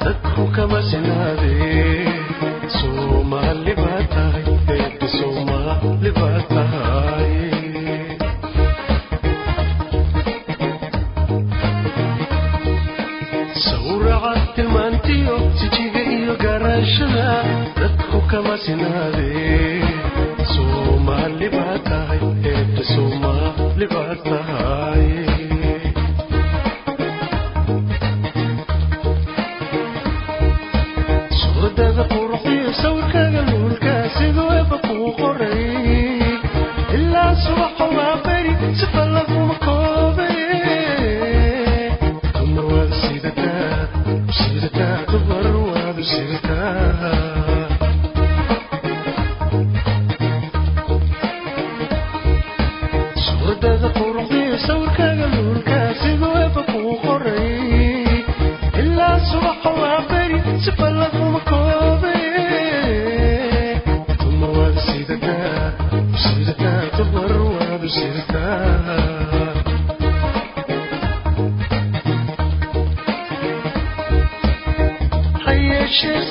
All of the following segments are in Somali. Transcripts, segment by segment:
تترك مسناك waddada quruxdiyo sawirkaaga luulka siduu eeba kuu qoray ilaa subaxa waa beri sifa laguma koobe uma waabsidaka bsidaka tabar waabsirka hayeshee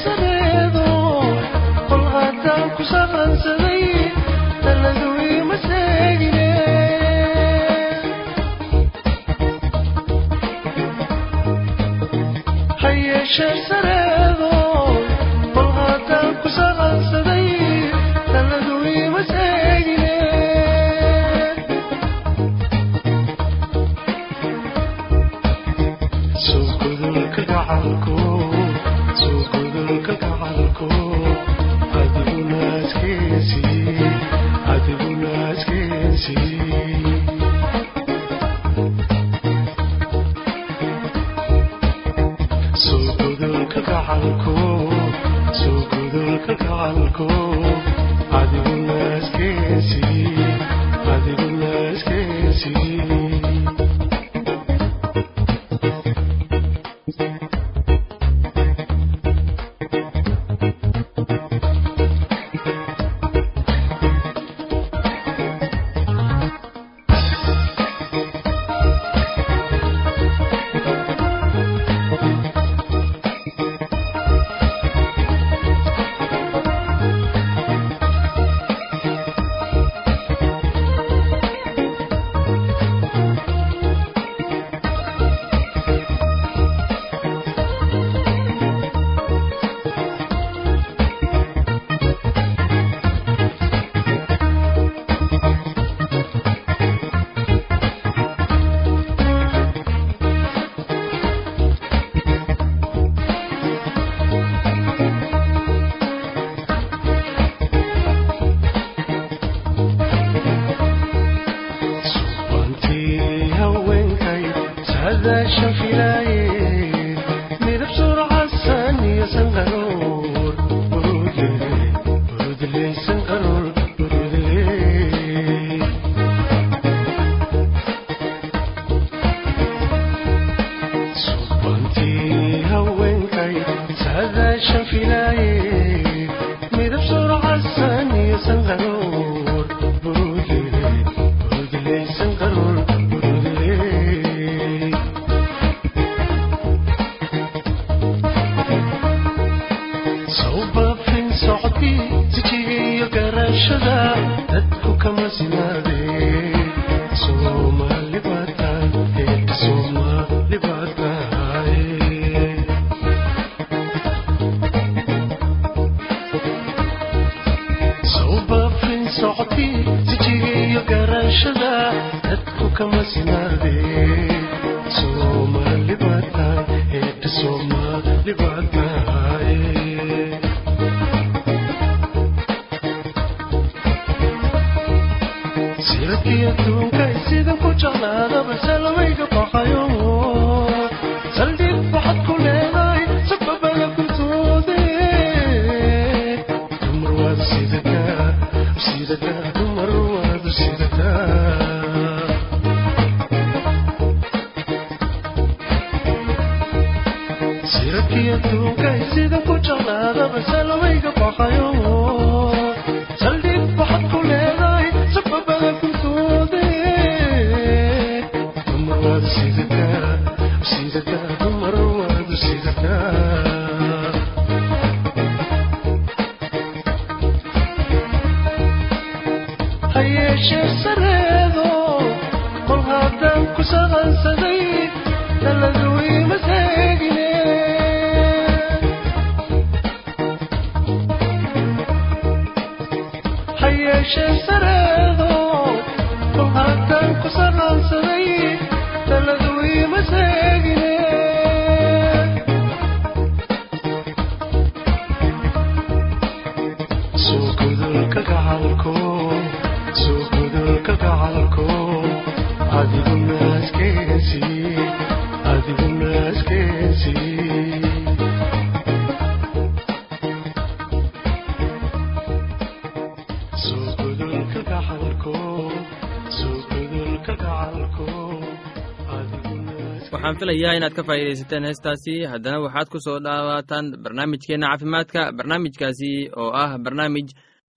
filayaa inaad ka faa'iidaysateen heestaasi. Haddana waxaad ku soo dhawaataan barnaamijkeenna caafimaadka barnaamijkaasi oo ah barnaamij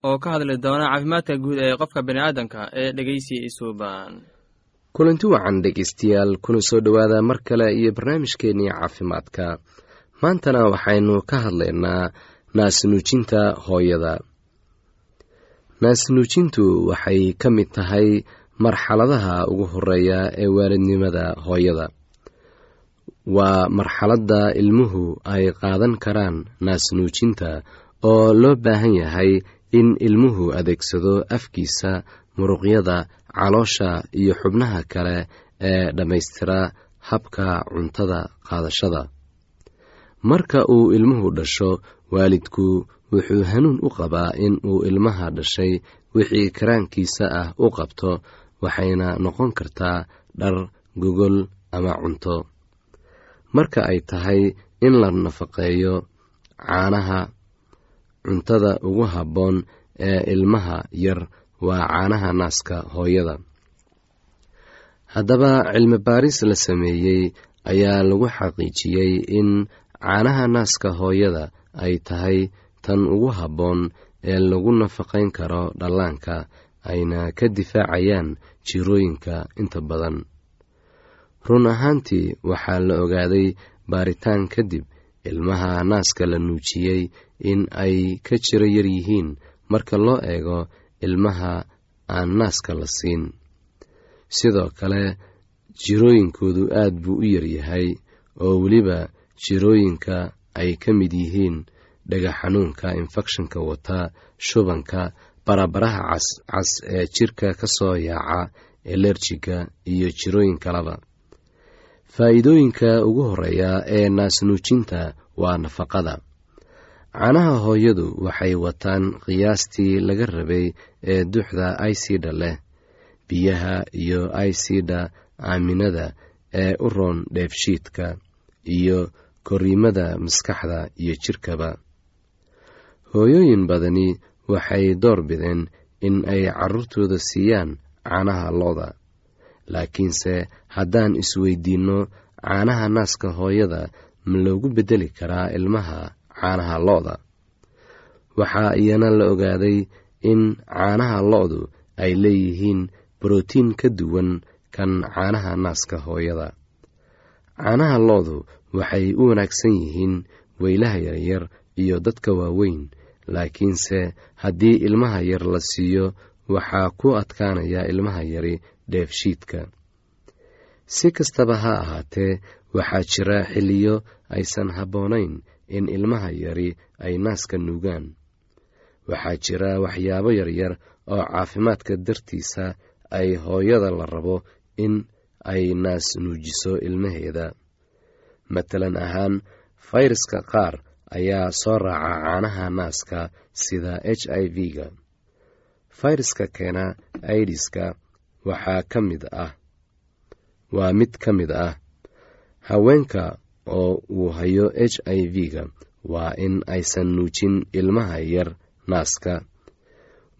oo ka hadli doona caafimaadka guud ee qofka bini'aadanka ee dhegeysi isuuban kulanti wacan dhegeystayaal kuna soo dhowaada mar kale iyo barnaamijkeennii caafimaadka. Maantana waxaynu ka hadlaynaa naasnuujinta hooyada. Naasnuujintu waxay ka mid tahay marxaladaha ugu horreeya ee waalidnimada hooyada waa marxaladda ilmuhu ay qaadan karaan naasnuujinta oo loo baahan yahay in ilmuhu adeegsado afkiisa muruqyada caloosha iyo xubnaha kale ee dhammaystira habka cuntada qaadashada. Marka uu ilmuhu dhasho waalidku wuxuu hanuun u qabaa in uu ilmaha dhashay wixii karaankiisa ah u qabto waxayna noqon kartaa dhar gogol ama cunto marka ay tahay in la nafaqeeyo caanaha cuntada ugu habboon ee ilmaha yar waa caanaha naaska hooyada. Haddaba cilmi baaris la sameeyey ayaa lagu xaqiijiyey in caanaha naaska hooyada ay tahay tan ugu habboon ee lagu nafaqayn karo dhallaanka ayna ka difaacayaan jirooyinka inta badan run ahaantii waxaa la ogaaday baaritaan kadib ilmaha naaska la nuujiyey in ay ka jiro yar yihiin marka loo eego ilmaha aan naaska la siin. Sidoo kale jirooyinkoodu aad buu u yaryahay oo weliba jirooyinka ay ka mid yihiin dhaga xanuunka infekshanka wata shubanka barabaraha cascas ee jirka ka soo yaaca elerjiga iyo jirooyin kaleba faa'iidooyinka ugu horreeya ee naasnuujinta waa nafaqada. Caanaha hooyadu waxay wataan qiyaastii laga rabay ee duxda aysida leh biyaha iyo aysida aaminada ee u roon dheefshiidka iyo korriimada maskaxda iyo jidhkaba hooyooyin badani waxay door bideen in ay carruurtooda siiyaan caanaha lo-da laakiinse haddaan isweydiinno caanaha naaska hooyada ma loogu beddeli karaa ilmaha caanaha lo-da? Waxaa iyana la ogaaday in caanaha lo-du ay leeyihiin brotiin ka duwan kan caanaha naaska hooyada. Caanaha lo-du waxay u wanaagsan yihiin weylaha yaryar iyo dadka waaweyn laakiinse haddii ilmaha yar la siiyo waxaa ku adkaanaya ilmaha yari dheefshiidka si kastaba ha ahaatee waxaa jira xilliyo aysan habboonayn in ilmaha yari ay naaska nuugaan. Waxaa jira waxyaabo yaryar oo caafimaadka dartiisa ay hooyada la rabo in ay naas nuujiso ilmaheeda. Matalan ahaan fayraska qaar ayaa soo raaca caanaha naaska sida h i v-ga fayraska keena aidiska waxaa ka mid ah waa mid ka mid ah. Haweenka oo uu hayo h i v-ga waa in aysan nuujin ilmaha yar naaska.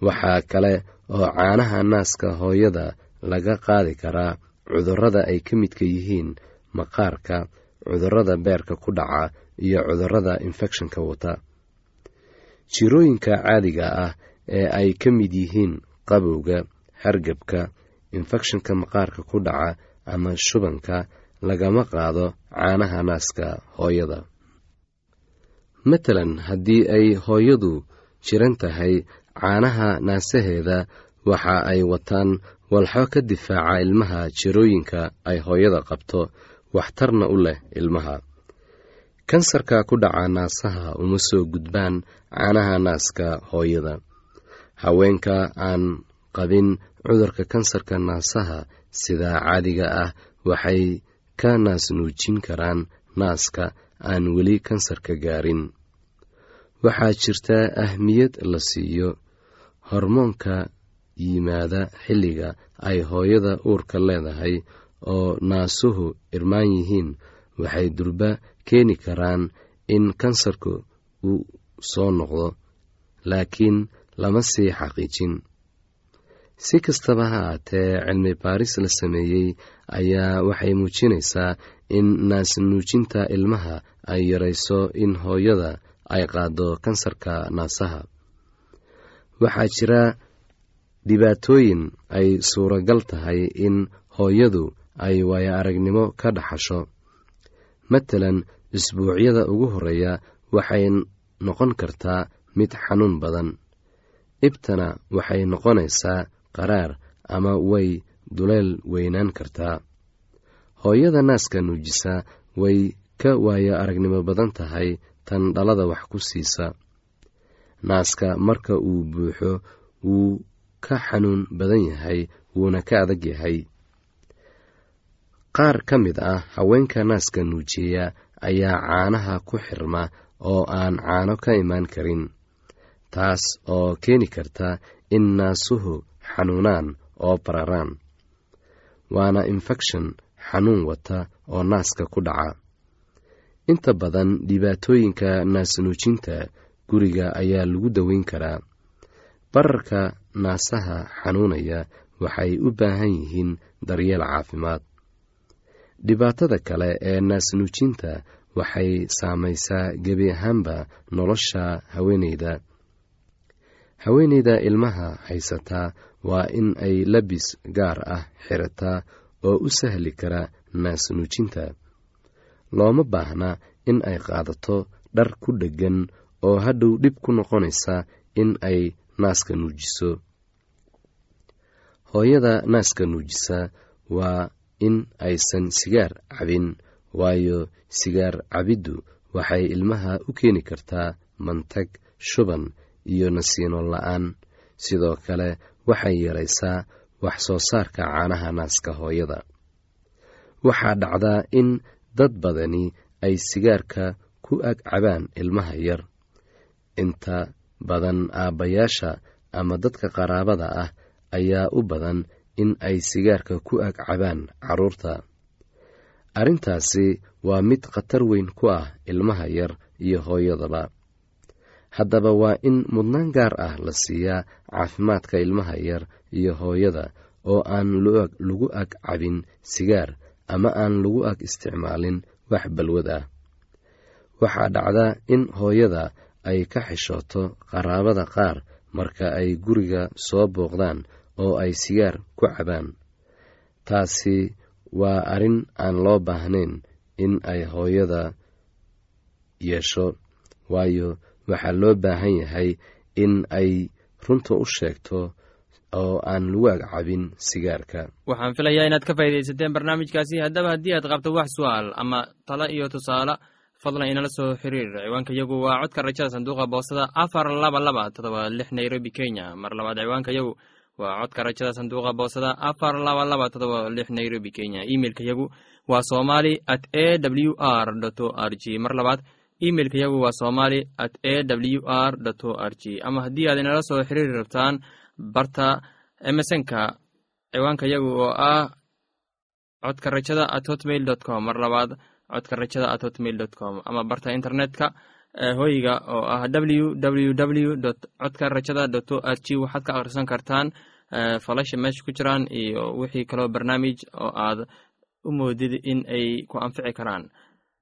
Waxaa kale oo caanaha naaska hooyada laga qaadi karaa cudurrada ay ka midka yihiin maqaarka cudurrada beerka ku dhaca iyo cudurrada infekshanka wata. Jirooyinka caadiga ah ee ay ka mid yihiin qabowga hargebka infekshanka maqaarka ku dhaca ama shubanka lagama qaado caanaha naaska hooyada. Matalan haddii ay hooyadu jiran tahay caanaha naasaheeda waxa ay wataan walxo ka difaaca ilmaha jirooyinka ay hooyada qabto waxtarna u leh ilmaha. Kansarka ku dhaca naasaha uma soo gudbaan caanaha naaska hooyada. Haweenka aan qabin cudurka kansarka naasaha sidaa caadiga ah waxay ka naas nuujin karaan naaska aan weli kansarka gaarin. Waxaa jirta ahmiyad la siiyo hormoonka yimaada xilliga ay hooyada uurka leedahay oo naasuhu irmaan yihiin waxay durba keeni karaan in kansarku uu soo noqdo laakiin lama sii xaqiijin si kastaba ha aatee cilmi baaris la sameeyey ayaa waxay muujinaysaa in naas nuujinta ilmaha ay yarayso in hooyada ay qaado kansarka naasaha. Waxaa jira dhibaatooyin ay suuragal tahay in hooyadu ay waayo aragnimo ka dhaxasho. Matalan isbuucyada ugu horreeya waxay noqon kartaa mid xanuun badan. Ibtana waxay noqonaysaa qaraar ama way duleel weynaan kartaa hooyada naaska nuujisa way ka waayo aragnimo badan tahay tan dhalada wax ku siisa. Naaska marka uu buuxo wuu ka xanuun badan yahay wuuna ka adag yahay. Qaar ka mid ah haweenka naaska nuujiya ayaa caanaha ku xirma oo aan caano ka imaan karin taas oo keeni karta in naasuhu xanuunaan oo bararaan. Waana infekshan xanuun wata oo naaska ku dhaca. Inta badan dhibaatooyinka naasnuujinta guriga ayaa lagu daweyn karaa. Bararka naasaha xanuunaya waxay u baahan yihiin daryeel caafimaad. Dhibaatada kale ee naasnuujinta waxay saamaysaa gebi ahaanba nolosha haweeneyda haweeneyda ilmaha haysataa waa in ay labis gaar ah xirataa oo u sahli kara naasnuujinta. Looma baahna in ay qaadato dhar ku dheggan oo hadhow dhib ku noqonaysa in ay naaska nuujiso. Hooyada naaska nuujisa waa in aysan sigaar cabin waayo sigaar cabiddu waxay ilmaha u keeni kartaa mantag shuban iyo nasiino la'aan. Sidoo kale waxay yaraysaa wax soo saarka caanaha naaska hooyada. Waxaa dhacdaa in dad badani ay sigaarka ku ag cabaan ilmaha yar. Inta badan aabbayaasha ama dadka qaraabada ah ayaa u badan in ay sigaarka ku ag cabaan carruurta arrintaasi waa mid khatar weyn ku ah ilmaha yar iyo hooyadaba haddaba waa in mudnaan gaar ah la siiyaa caafimaadka ilmaha yar iyo hooyada oo aan lagu ag cabin sigaar ama aan lagu ag isticmaalin wax balwad ah. Waxaa dhacda in hooyada ay ka xishooto qaraabada qaar marka ay guriga soo booqdaan oo ay sigaar ku cabaan. Taasi waa arrin aan loo baahnayn in ay hooyada yeesho waayo waxaa loo baahan yahay in ay runta u sheegto oo aan lagu agcabin sigaarka. Waxaan filayaa inaad ka faa'iidaysateen barnaamijkaasi. Haddaba haddii aad qabto wax su'aal ama talo iyo tusaale fadlan inala soo xiriir. Ciwaanka yagu waa codka rajada sanduuqa boostada afar laba laba todoba lix nairobi kenya. Mar labaad ciwaanka yagu waa codka rajada sanduuqa boostada afar laba laba todoba lix nairobi kenya. Imeilka waa somali at a w r o r g. Mar labaad imeilka yagu waa somali at a w r o r g. Ama haddii aad inala soo xiriiri rabtaan barta emesonka ciwaanka yagu oo ah codka rajada at hotmail dot com. Mar labaad codka rajada at hotmail dot com. Ama barta internetka hoyga oo ah w w w codka rajada dot o r g. Waxaad ka akhrisan kartaan falasha meesha ku jiraan iyo wixii kaloo barnaamij oo aad u moodid in ay ku anfici karaan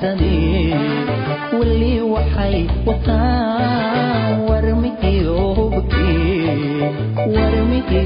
تني واللي وحي وطا ورمكي وبكي ورمكي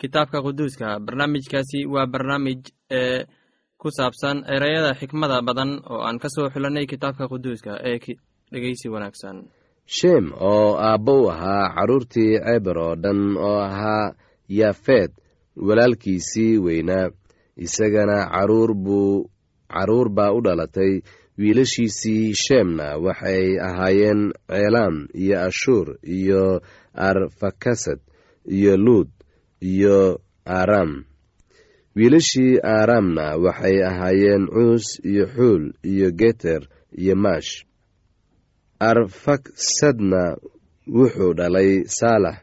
kitaabka quduuska. Barnaamijkaasi waa barnaamij ee ku saabsan ereyada xikmada badan oo aan ka soo xulannay kitaabka quduuska ee dhegeysi wanaagsan. Sheem oo aabbo u ahaa carruurtii ceeber oo dhan oo ahaa yaafeed walaalkiisii weynaa. Isagana carruur buu carruur baa u dhalatay. Wiilashiisii sheemna waxay ahaayeen ceelaam iyo ashuur iyo arfakasad iyo luud iyo aaraam wiilashii aaraamna waxay ahaayeen cuus iyo xuul iyo geter iyo maash. Arfaksadna wuxuu dhalay saalax.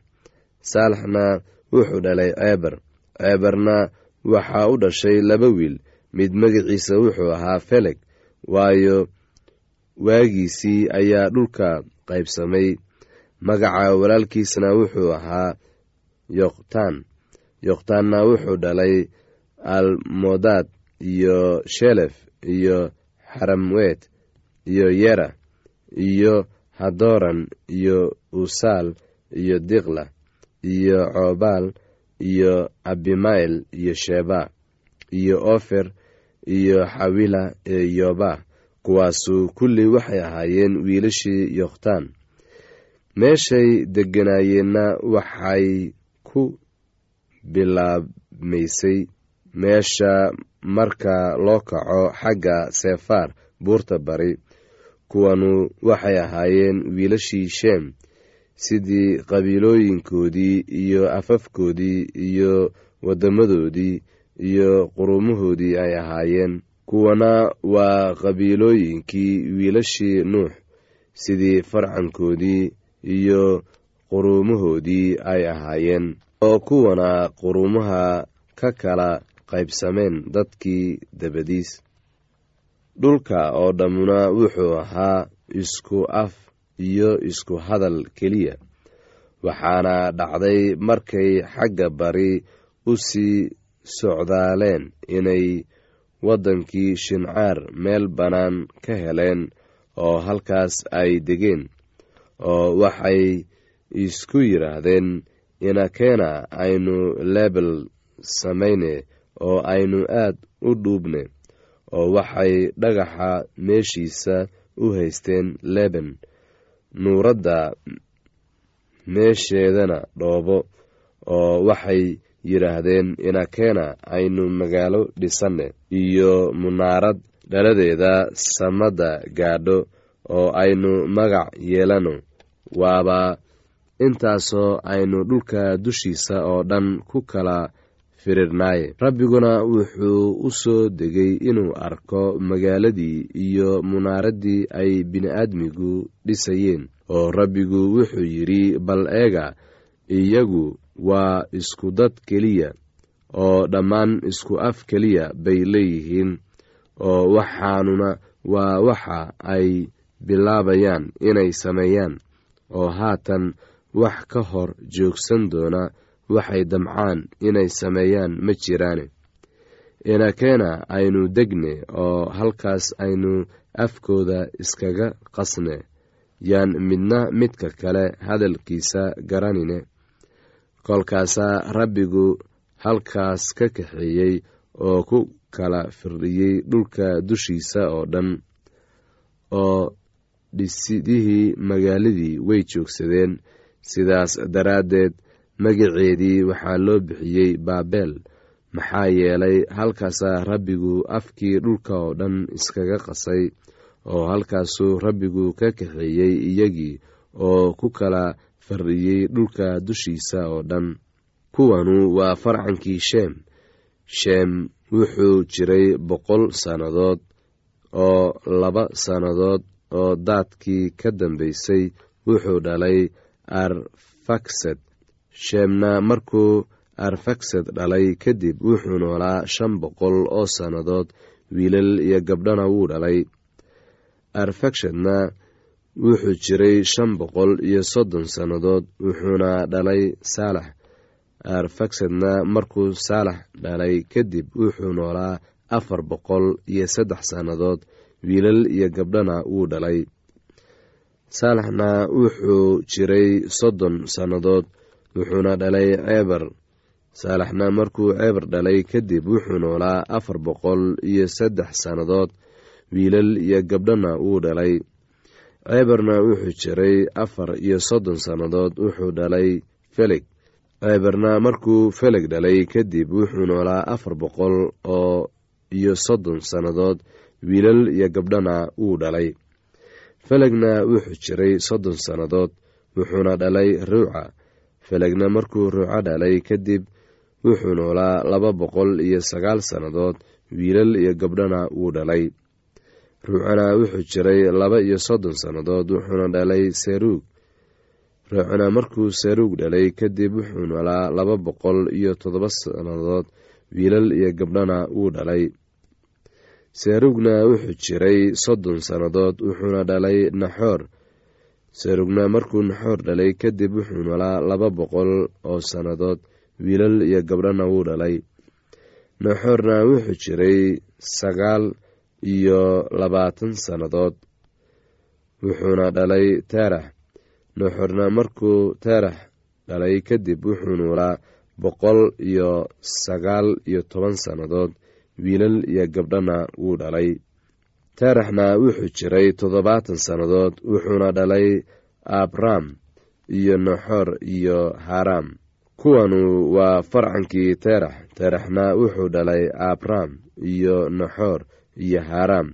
Saalaxna wuxuu dhalay ceeber ceeberna waxaa u dhashay laba wiil. Mid magaciisa wuxuu ahaa feleg waayo waagiisii ayaa dhulka qaybsamay. Magaca walaalkiisna wuxuu ahaa yoqtaan yoqtaanna wuxuu dhalay almodaad iyo shelef iyo xaramweed iyo yera iyo hadoran iyo usaal iyo diqla iyo coobaal iyo abimael iyo sheba iyo ofer iyo xawila ee yoba kuwaasu kulli waxay ahaayeen wiilashii yokhtaan meeshay degganaayeenna waxay ku bilaabmaysay meesha marka loo kaco xagga sefaar buurta bari kuwanu waxay ahaayeen wiilashii sheem sidii qabiilooyinkoodii iyo afafkoodii iyo waddamadoodii iyo quruumahoodii ay ahaayeen. Kuwana waa qabiilooyinkii wiilashii nuux sidii farcankoodii iyo quruumahoodii ay ahaayeen oo kuwana quruumaha ka kala qaybsameen dadkii dabadiis. Dhulka oo dhammuna wuxuu ahaa isku af iyo isku hadal keliya waxaana dhacday markay xagga bari u sii socdaaleen inay waddankii shincaar meel bannaan ka heleen oo halkaas ay degeen oo waxay isku yidhaahdeen inakeena aynu lebel samayne oo aynu aad u dhuubne oo waxay dhagaxa meeshiisa u haysteen leben nuuradda meesheedana dhoobo oo waxay yidhaahdeen inakeena aynu magaalo dhisanne iyo munaarad dhaladeeda samadda gaadho oo aynu magac yeelano. Waaba intaasoo aynu dhulka dushiisa oo dhan ku kala firirnaaye rabbiguna wuxuu u soo degay inuu arko magaaladii iyo munaaraddii ay bini'aadmigu dhisayeen oo rabbigu wuxuu yidhi bal eega iyagu waa isku dad keliya oo dhammaan isku af keliya bay leeyihiin oo waxaanuna waa waxa ay bilaabayaan inay sameeyaan oo haatan wax ka hor joogsan doona waxay damcaan inay sameeyaan ma jiraane. Inakeena aynu degne oo halkaas aynu afkooda iskaga qasne. Yaan midna midka kale hadalkiisa garanine. Kolkaasaa rabbigu halkaas ka kaxeeyey oo ku kala firdhiyey dhulka dushiisa oo dhan oo dhisidihii magaaladii way joogsadeen sidaas daraaddeed magaceedii waxaa loo bixiyey baabel. Maxaa yeelay halkaasaa rabbigu afkii dhulka oo dhan iskaga qasay oo halkaasuu rabbigu ka kaxeeyey iyagii oo ku kala fardhiyey dhulka dushiisa oo dhan. Kuwanu waa farcankii sheem. Sheem wuxuu jiray boqol sannadood oo laba sannadood oo daadkii ka dambaysay wuxuu dhalay arfaksad sheemna markuu arfaksad dhalay kadib wuxuu noolaa shan boqol oo sannadood. Wiilal iyo gabdhana wuu dhalay. Arfakshadna wuxuu jiray shan boqol iyo soddon sannadood wuxuuna dhalay saalax. Arfaksadna markuu saalax dhalay kadib wuxuu noolaa afar boqol iyo saddex sannadood. Wiilal iyo gabdhana wuu dhalay saalaxna wuxuu jiray soddon sannadood wuxuuna dhalay ceebar saalaxna markuu ceebar dhalay kadib wuxuu noolaa afar boqol iyo saddex sannadood wiilal iyo gabdhana wuu dhalay. Ceebarna wuxuu jiray afar iyo soddon sannadood wuxuu dhalay felig ceebarna markuu feleg dhalay kadib wuxuu noolaa afar boqol oo iyo soddon sannadood wiilal iyo gabdhana wuu dhalay felegna wuxuu jiray soddon sannadood wuxuuna dhalay ruuca felegna markuu ruuco dhalay kadib wuxuu noolaa laba boqol iyo sagaal sannadood wiilal iyo gabdhana wuu dhalay. Ruucana wuxuu jiray laba iyo soddon sannadood wuxuuna dhalay seruug ruucana markuu seruug dhalay kadib wuxuu noolaa laba boqol iyo toddoba sannadood wiilal iyo gabdhana wuu dhalay seruugna wuxuu jiray soddon sannadood wuxuuna dhalay naxoor. Seruugna markuu naxoor dhalay kadib wuxuu noolaa laba boqol oo sannadood wiilal iyo gabdhana wuu dhalay. Naxoorna wuxuu jiray sagaal iyo labaatan sannadood wuxuuna dhalay teerax naxoorna markuu teerax dhalay kadib wuxuu noolaa boqol iyo sagaal iyo toban sannadood wiilal iyo gabdhana wuu dhalay. Teeraxna wuxuu jiray toddobaatan sannadood wuxuuna dhalay abram iyo naxoor iyo haram kuwanu waa farcankii teerax teeraxna wuxuu dhalay abram iyo naxoor iyo haram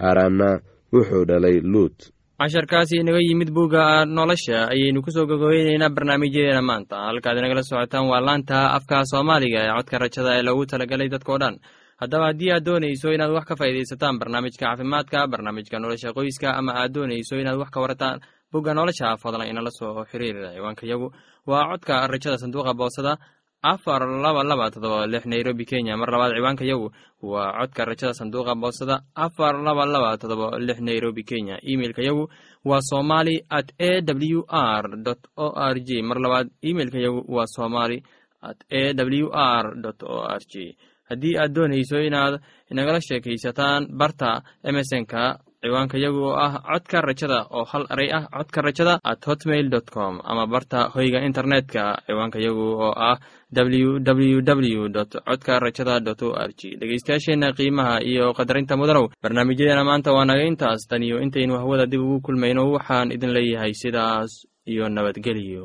haramna wuxuu dhalay luut. Casharkaasi inaga yimid bugga nolosha ayaynu ku soo gogobeyneynaa barnaamijyadeena maanta. Halkaad inagala socotaan waa laanta afka soomaaliga ee codka rajada ee loogu talagalay dadkao dhan haddaba haddii aad doonayso inaad wax ka faa'iidaysataan barnaamijka caafimaadka barnaamijka nolosha qoyska ama aad doonayso inaad wax ka warataan bugga nolosha fadlan inala soo xiriira ciwaanka yagu. Waa codka rajada sanduuqa boosada afar laba laba todoba lix nairobi kenya. Mar labaad ciwaanka yagu waa codka rajada sanduuqa boosada afar laba laba todoba lix nairobi kenya. Imeilka yagu waa somali at a w r o r j mar labaad imeilka yagu waa somali at a w r o r j haddii aad doonayso inaad inagala sheekaysataan barta emesonka ciwaanka yagu oo ah codka rajada oo hal eray ah codka rajada at hotmail dot com ama barta hoyga internetka ciwaanka yagu oo ah w w w dot codka rajada dot o r g dhegeystayaasheenna qiimaha iyo qadarinta mudanow barnaamijyadeena maanta waa naga intaas. Tan iyo intaynu hawada dib ugu kulmayno waxaan idin leeyahay sidaas iyo nabadgelyo